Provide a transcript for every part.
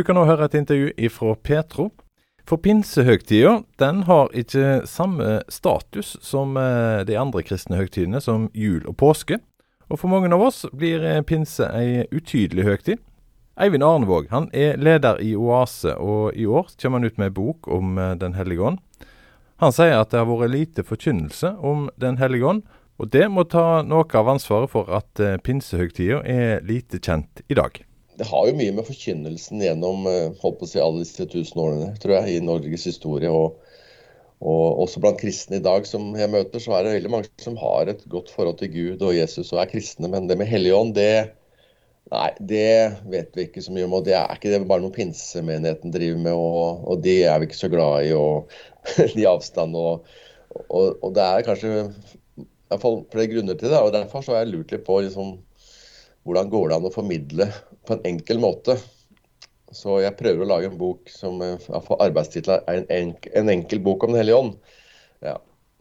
Du kan nå høre et intervju ifra Petro. For pinsehøgtida den har ikke samme status som eh, de andre kristne høgtidene, som jul og påske. Og for mange av oss blir eh, pinse ei utydelig høgtid. Eivind Arnevåg han er leder i Oase, og i år kommer han ut med ei bok om eh, Den hellige ånd. Han sier at det har vært lite forkynnelse om Den hellige ånd, og det må ta noe av ansvaret for at pinsehøgtida er lite kjent i dag det har jo mye med forkynnelsen gjennom eh, holdt på å si, alle disse tusen årene tror jeg, i Norges historie. Og, og, også blant kristne i dag som jeg møter, så er det veldig mange som har et godt forhold til Gud og Jesus og er kristne. Men det med Helligånd, det, nei, det vet vi ikke så mye om. Og det er ikke det bare noe pinsemenigheten driver med, og, og det er vi ikke så glad i. og de avstandene Og, og, og, det er kanskje flere grunner til det. og Derfor så har jeg lurt litt på liksom, hvordan går det an å formidle på en enkel måte. Så jeg prøver å lage en bok som for arbeidstittelen er en, enk, en, enkel bok om Den hellige ånd. Ja.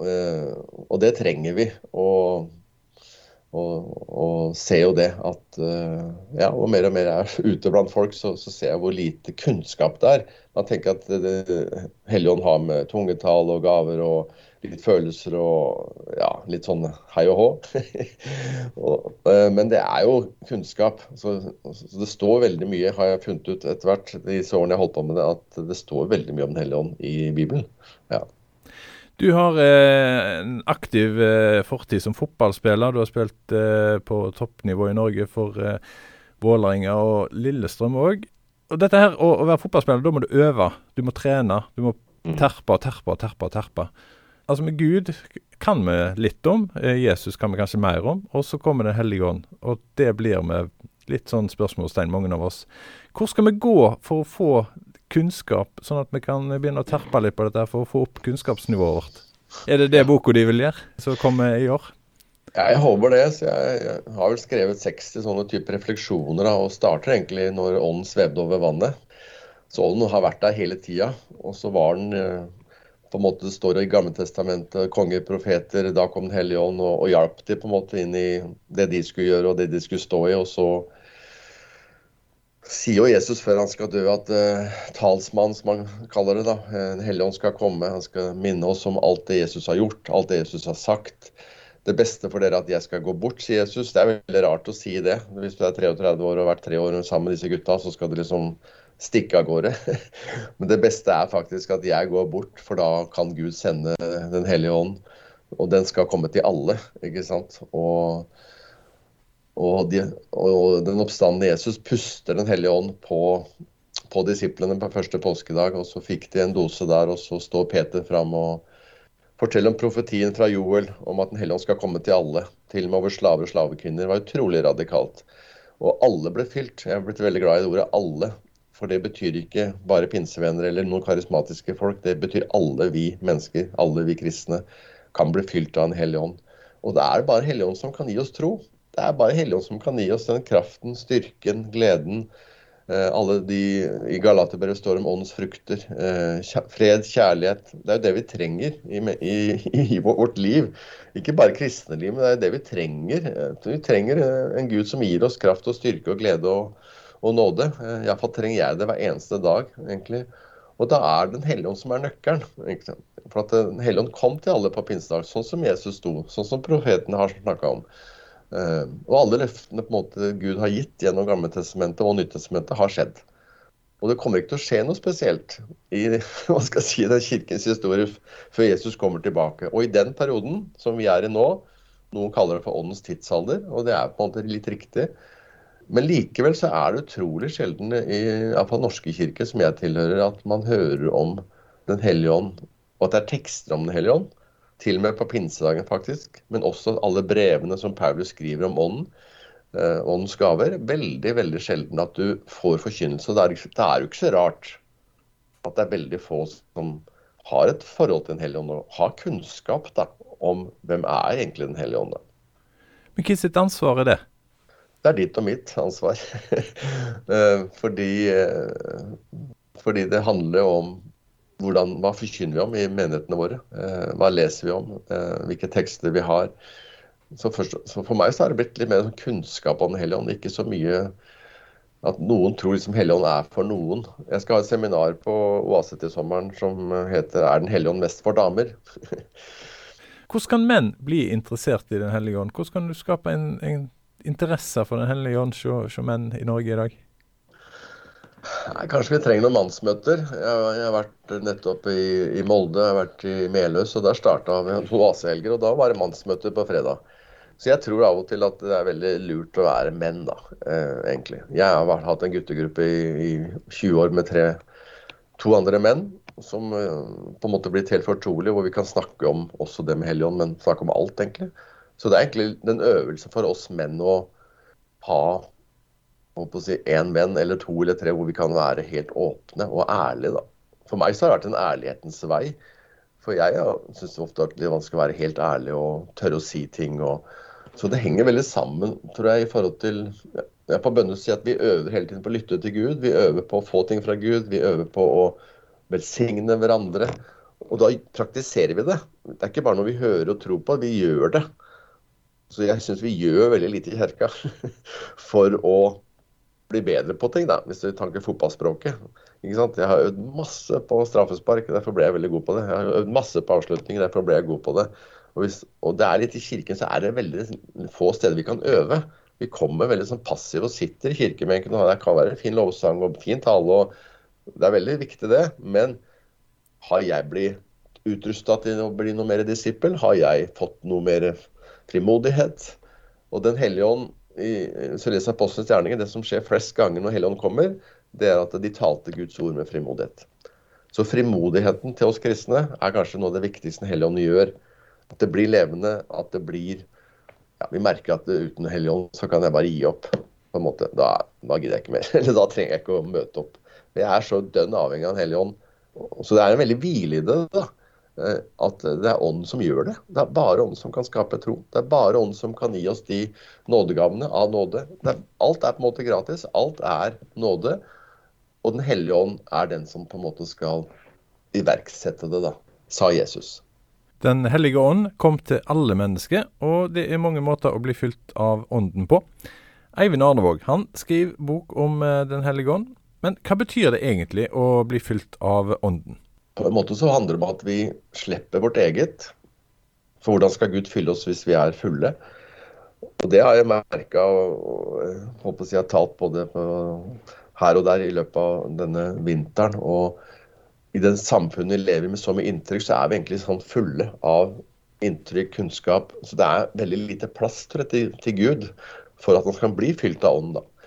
Eh, og det trenger vi. Og, og, og ser jo det at eh, ja, og mer og mer er ute blant folk, så, så ser jeg hvor lite kunnskap det er. Man tenker at det, Hellige ånd har med tungetall og gaver og litt følelser og ja, litt sånn hei og hå. Eh, men det er jo kunnskap. Så, så, det står veldig mye, har jeg funnet ut etter hvert disse årene jeg holdt på med det, at det står veldig mye om Den hellige ånd i Bibelen. Ja. Du har eh, en aktiv eh, fortid som fotballspiller. Du har spilt eh, på toppnivå i Norge for eh, Vålerenga og Lillestrøm òg. Og dette her, å, å, være fotballspiller, da må du øve. Du må trene. Du må mm. terpe og terpe og terpe. og terpe. Altså med Gud kan vi litt om, eh, Jesus kan vi kanskje mer om, og så kommer Den hellige ånd. Og det blir med litt sånn spørsmålstegn, mange av oss. Hvor skal vi gå for å få kunnskap, sånn at vi kan begynne å terpe litt på dette for å få opp kunnskapsnivået vårt? Er det det boka de vil gjøre, som kommer i år? Jeg håper det. så Jeg, har vel skrevet 60 sånne typer refleksjoner da, og starter egentlig når ånden svevde over vannet. Så ånden har vært der hele tida. Og så var den eh, på en måte Det står i Gammeltestamentet, konger, profeter, da kom Den hellige ånd og, og hjalp de på en måte inn i det de skulle gjøre og det de skulle stå i. og så sier jo Jesus før han skal dø at uh, talsmannen, som han kaller det, da, eh, Den hellige ånd skal komme. Han skal minne oss om alt det Jesus har gjort, alt det Jesus har sagt. Det beste for dere er at jeg skal gå bort, sier Jesus. Det er veldig rart å si det. Hvis du er 33 år og har vært tre år sammen med disse gutta, så skal du liksom stikke av gårde. Men det beste er faktisk at jeg går bort, for da kan Gud sende Den hellige ånd. Og den skal komme til alle, ikke sant. Og, og, de, og den oppstandende Jesus puster Den hellige ånd på, på disiplene på første påskedag. Og så fikk de en dose der, og så står Peter fram og forteller om profetien fra Joel om at Den hellige ånd skal komme til alle. Til og med over slaver og slavekvinner. Det var utrolig radikalt. Og alle ble fylt. Jeg er blitt veldig glad i det ordet 'alle'. For det betyr ikke bare pinsevenner eller noen karismatiske folk. Det betyr alle vi mennesker, alle vi kristne, kan bli fylt av en hellig ånd. Og det er bare Hellig ånd som kan gi oss tro. Det er bare Helligånd som kan gi oss den kraften, styrken, gleden. Eh, alle de I Galaterbrevet står om åndens frukter. Eh, fred, kjærlighet. Det er jo det vi trenger i, i, i, vårt liv. Ikke bare kristne liv, men det er det vi trenger. Eh, vi trenger en Gud som gir oss kraft og styrke og glede. og og nåde. Iallfall trenger jeg det hver eneste dag, egentlig. Og da er Den hellige ånd som er nøkkelen. For at Den hellige ånd kom til alle på pinsedag, sånn som Jesus sto, sånn som profetene har snakka om. Uh, og alle løftene på en måte Gud har gitt gjennom Gammeltestamentet og Nyttestamentet, har skjedd. Og det kommer ikke til å skje noe spesielt i hva skal jeg si, den kirkens historie før Jesus kommer tilbake. Og i den perioden som vi er i nå, noen kaller det for åndens tidsalder, og det er på en måte litt riktig, men likevel så er det utrolig sjelden i fall norske kirke, som jeg tilhører, at man hører om Den hellige ånd, og at det er tekster om Den hellige ånd. Til og med på pinsedagen, faktisk. Men også alle brevene som Paulus skriver om ånden. Eh, åndens gaver. Veldig, veldig sjelden at du får forkynnelse. Det er, det er jo ikke så rart at det er veldig få som har et forhold til Den hellige ånd, og har kunnskap da, om hvem er egentlig Den hellige ånd. Men hva sitt ansvar er det? det er ditt og mitt ansvar. Eh, fordi, eh, fordi, det handler om hvordan, hva forkynner vi om i menighetene våre. Eh, hva leser vi om? Hvilke tekster vi har. Så, først, så For meg så har det blitt litt mer sånn kunnskap om Den hellige ånd. Ikke så mye at noen tror liksom Helligånd er for noen. Jeg skal ha et seminar på Oase til sommeren som heter 'Er Den hellige ånd mest for damer'? Hvordan kan menn bli interessert i Den hellige ånd? Hvordan kan du skape en, en interesse for Den hellige ånd hos menn i Norge i dag? Kanskje vi trenger noen mannsmøter. Jeg, jeg har vært nettopp i, i, Molde, jeg har vært i Meløs, og der starta vi oasehelger. Og da var det mannsmøter på fredag. Så jeg tror av og til at det er veldig lurt å være menn, da, eh, egentlig. Jeg har hatt en guttegruppe i, i 20 år med tre, to andre menn som eh, på en måte blitt helt fortrolige, hvor vi kan snakke om også det med Helion, men snakke om alt, egentlig. Så det er egentlig en øvelse for oss menn å ha å si, en venn eller to eller tre hvor vi kan være helt åpne og ærlige. da. For meg så har det vært en ærlighetens vei. For jeg syns ofte at det er vanskelig å være helt ærlig og tørre å si ting. Og... Så det henger veldig sammen, tror jeg, i forhold til Jeg på bønnes si at vi øver hele tiden på å lytte til Gud. Vi øver på å få ting fra Gud. Vi øver på å velsigne hverandre. Og da praktiserer vi det. Det er ikke bare noe vi hører og tror på, vi gjør det. Så jeg syns vi gjør veldig lite i kirka for å bli bedre på ting, da, hvis du tanker fotballspråket. Ikke sant? Jeg har øvd masse på straffespark, derfor ble jeg veldig god på det. Jeg har øvd masse på avslutninger, derfor ble jeg god på det. Og, hvis, og det er litt I kirken så er det veldig få steder vi kan øve. Vi kommer veldig sånn passive og sitter i kirkebenken, det kan være fin lovsang og fin tale. og Det er veldig viktig, det. Men har jeg blitt utrusta til å bli noe mer disippel? Har jeg fått noe mer frimodighet? Og Den hellige ånd i leser gjerninger, det som skjer flest ganger når Helligånd kommer, det er at de talte Guds ord med frimodighet. Så frimodigheten til oss kristne er kanskje noe av det viktigste Helligånd gjør. At det blir levende, at det blir ja, Vi merker at uten Helligånd så kan jeg bare gi opp. på en måte. Da, da gidder jeg ikke mer. Eller da trenger jeg ikke å møte opp. Jeg er så dønn avhengig av Den hellige. Så det er en veldig hvile i det. da. Eh, at det er ånden som gjør det. Det er bare ånden som kan skape tro. Det er bare ånden som kan gi oss de nådegavene av nåde. Er, alt er på en måte gratis. Alt er nåde. Og Den hellige ånd er den som på en måte skal iverksette det, da, sa Jesus. Den hellige ånd kom til alle mennesker, og det er mange måter å bli fylt av ånden på. Eivind Arnevåg han skriver bok om eh, Den hellige ånd. Men hva betyr det egentlig å bli fylt av ånden? På en måte så handler det om at vi slipper vårt eget. For hvordan skal Gud fylle oss hvis vi er fulle? Og Det har jeg merka og, og håper jeg har talt både her og der i løpet av denne vinteren. Og i det samfunnet vi lever med så mye inntrykk, så er vi egentlig sånn fulle av inntrykk, kunnskap. Så det er veldig lite plass jeg, til, til Gud for at han kan bli fylt av ånden. da.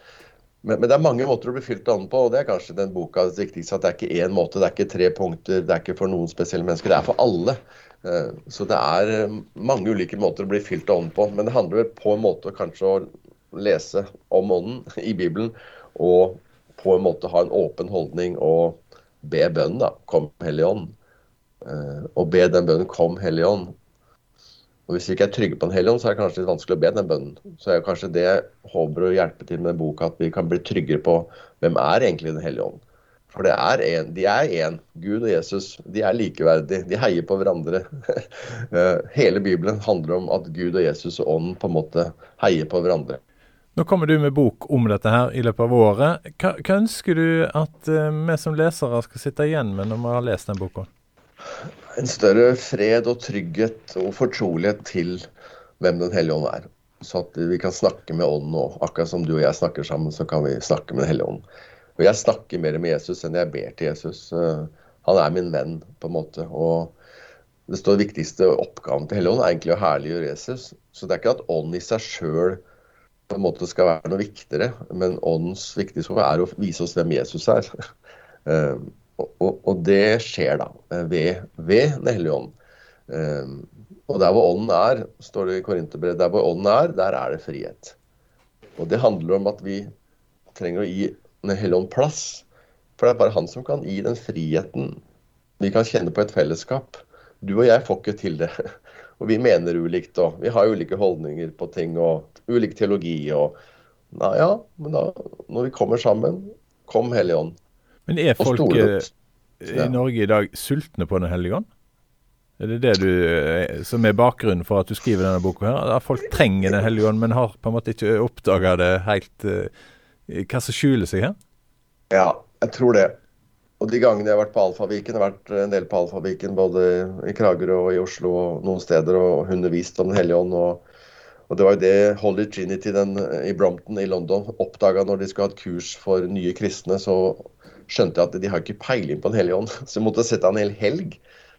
Men, men, det er mange måter å bli fylt av på, og det er kanskje den bokas viktigste. At det er ikke én måte, det er ikke tre punkter, det er ikke for noen spesielle mennesker. Det er for alle. Eh, så det er eh, mange ulike måter å bli fylt av ånden på. Men det handler på en måte kanskje å lese om ånden i Bibelen, og på en måte ha en åpen holdning og be bønnen, da. Kom Hellige Ånd. Eh, og be den bønnen Kom Hellige Ånd. Og Hvis vi ikke er trygge på Den hellige ånd, så er det kanskje litt vanskelig å be den bønnen. Så er det kanskje det håper å hjelpe til med boka, at vi kan bli tryggere på hvem er egentlig Den hellige ånd. For det er en, de er én. Gud og Jesus de er likeverdige. De heier på hverandre. Eh, hele Bibelen handler om at Gud og Jesus og Ånden på en måte heier på hverandre. Nå kommer du med bok om dette her i løpet av året. Hva, hva ønsker du at uh, vi som lesere skal sitte igjen med når vi har lest den boka? En større fred og trygghet og fortrolighet til hvem Den hellige ånd er. Så at vi kan snakke med ånden nå. Akkurat som du og jeg snakker sammen, så kan vi snakke med Den hellige ånd. Og jeg snakker mer med Jesus enn jeg ber til Jesus. Eh, han er min venn, på en måte. Og det står viktigste oppgaven til Helligånden er egentlig å herliggjøre Jesus. Så det er ikke at ånd i seg sjøl skal være noe viktigere, men åndens viktigste oppgave er å vise oss hvem Jesus er. Og, og, det skjer da eh, ved, ved Den hellige ånd. Um, og der hvor ånden er, står det i Korinterbrevet, der hvor ånden er, der er det frihet. Og det handler om at vi trenger å gi Den hellige ånd plass. For det er bare han som kan gi den friheten vi kan kjenne på et fellesskap. Du og jeg får ikke til det. Og vi mener ulikt, og vi har ulike holdninger på ting og ulik teologi. og Nei, ja, men da, når vi kommer sammen, kom Hellige Ånd. Men er folk eh, i Norge i dag sultne på Den hellige ånd? Er det det du, eh, som er bakgrunnen for at du skriver denne boka? her? At folk trenger Den hellige ånd, men har på en måte ikke oppdaga det helt uh, hva som skjuler seg her? Ja, jeg tror det. Og de gangene jeg har vært på Alfaviken, jeg har vært en del på Alfaviken både i Kragerø og i Oslo og noen steder, og undervist om Den hellige ånd. Og, og, det var jo det Holy Trinity den, i Brompton i London oppdaga når de skulle ha et kurs for nye kristne. Så skjønte jeg at de har ikke peiling på Den hellige ånd, så jeg måtte sette av en hel helg.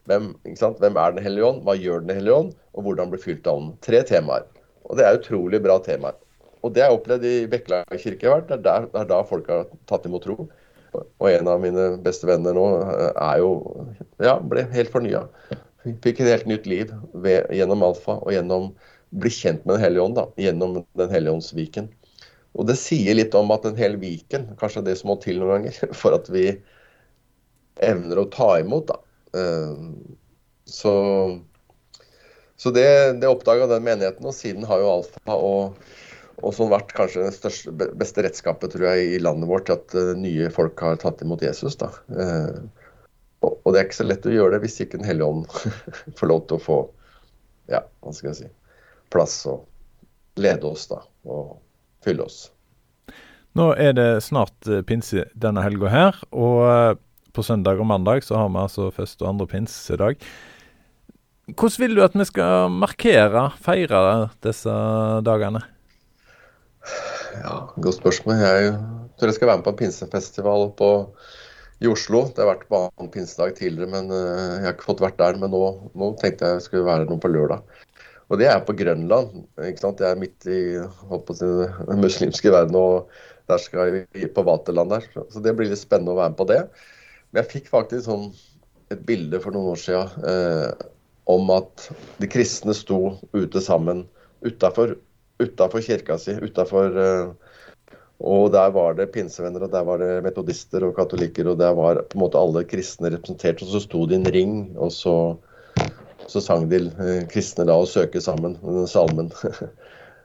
Hvem, Hvem er Den hellige ånd, hva gjør Den hellige ånd, og hvordan blir fylt av ånden. Tre temaer. Og det er utrolig bra temaer. Og det har jeg opplevd i Bekla kirke. Det er der, det da folk har tatt imot tro. Og en av mine beste venner nå eh, er jo Ja, ble helt fornya. Fikk et helt nytt liv ved, gjennom Alfa og gjennom bli kjent med Den hellige ånd, da, gjennom Den hellige ånds. Og det sier litt om at en hel Viken, kanskje det som må til noen ganger, for at vi evner å ta imot, da. Eh, så, så det, det oppdaga den menigheten, og siden har jo Alfa og og sånn vært kanskje det største, beste redskapet tror jeg, i landet vårt til at uh, nye folk har tatt imot Jesus. da. Uh, og, og, det er ikke så lett å gjøre det hvis ikke Den hellige ånd får lov til å få ja, hva skal jeg si, plass og lede oss da, og fylle oss. Nå er det snart uh, pinse denne helga her, og på søndag og mandag så har vi altså første og andre pinsedag. Hvordan vil du at vi skal markere, feire disse dagene? Ja, Godt spørsmål. Jeg tror jeg skal være med på en pinsefestival på, i Oslo. Det har vært på annen pinsedag tidligere, men uh, jeg har ikke fått vært der. Men nå, nå tenkte jeg det skulle være noe på lørdag. Og det er på Grønland. ikke sant? Det er midt i håper, den muslimske verden, og der skal vi på Vaterland der. Så det blir litt spennende å være med på det. Men jeg fikk faktisk sånn et bilde for noen år siden eh, om at de kristne sto ute sammen utafor kirka si. Utenfor, eh, og der var det pinsevenner, og der var det metodister og katolikker, og der var på en måte alle kristne representert. Og så sto de i en ring, og så, så sang de eh, kristne la oss søke sammen, den salmen.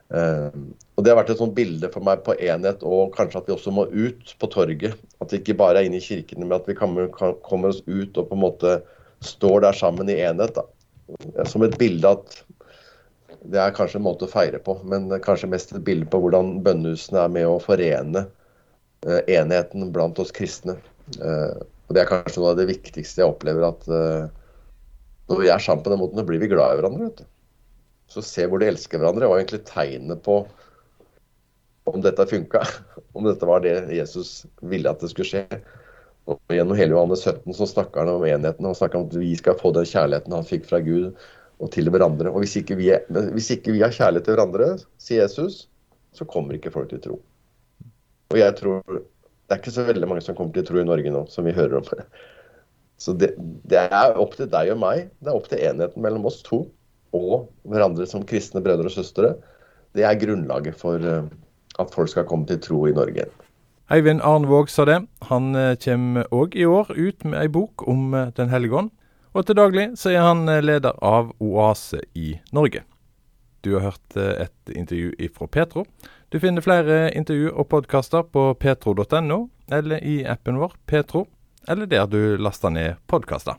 Uh, og Det har vært et sånt bilde for meg på enhet, og kanskje at vi også må ut på torget. At vi ikke bare er inne i kirkene, men at vi kommer, kommer oss ut og på en måte står der sammen i enhet. Da. Som et bilde at det er kanskje en måte å feire på, men kanskje mest et bilde på hvordan bønnehusene er med å forene uh, enheten blant oss kristne. Uh, og Det er kanskje noe av det viktigste jeg opplever. at uh, Når vi er sammen på den måten, så blir vi glad i hverandre. vet du. Så se hvor de elsker hverandre, var egentlig tegnet på om dette funka. Om dette var det Jesus ville at det skulle skje. Og Gjennom hele Johannes 17 så snakker han om enheten. Han snakker om at vi skal få den kjærligheten han fikk fra Gud og til hverandre. Og hvis ikke, vi er, hvis ikke vi har kjærlighet til hverandre, sier Jesus, så kommer ikke folk til tro. Og jeg tror Det er ikke så veldig mange som kommer til tro i Norge nå, som vi hører om. Så det, det er opp til deg og meg. Det er opp til enheten mellom oss to og hverandre som kristne brødre og søstre. Det er grunnlaget for eh, at folk skal komme til tro i Norge. Eivind Arnvåg sa det. Han eh, kommer òg i år ut med ei bok om eh, Den hellige ånd. Og til daglig så er han leder av Oase i Norge. Du har hørt et intervju fra Petro. Du finner flere intervju og podkaster på petro.no, eller i appen vår Petro, eller der du laster ned podkaster.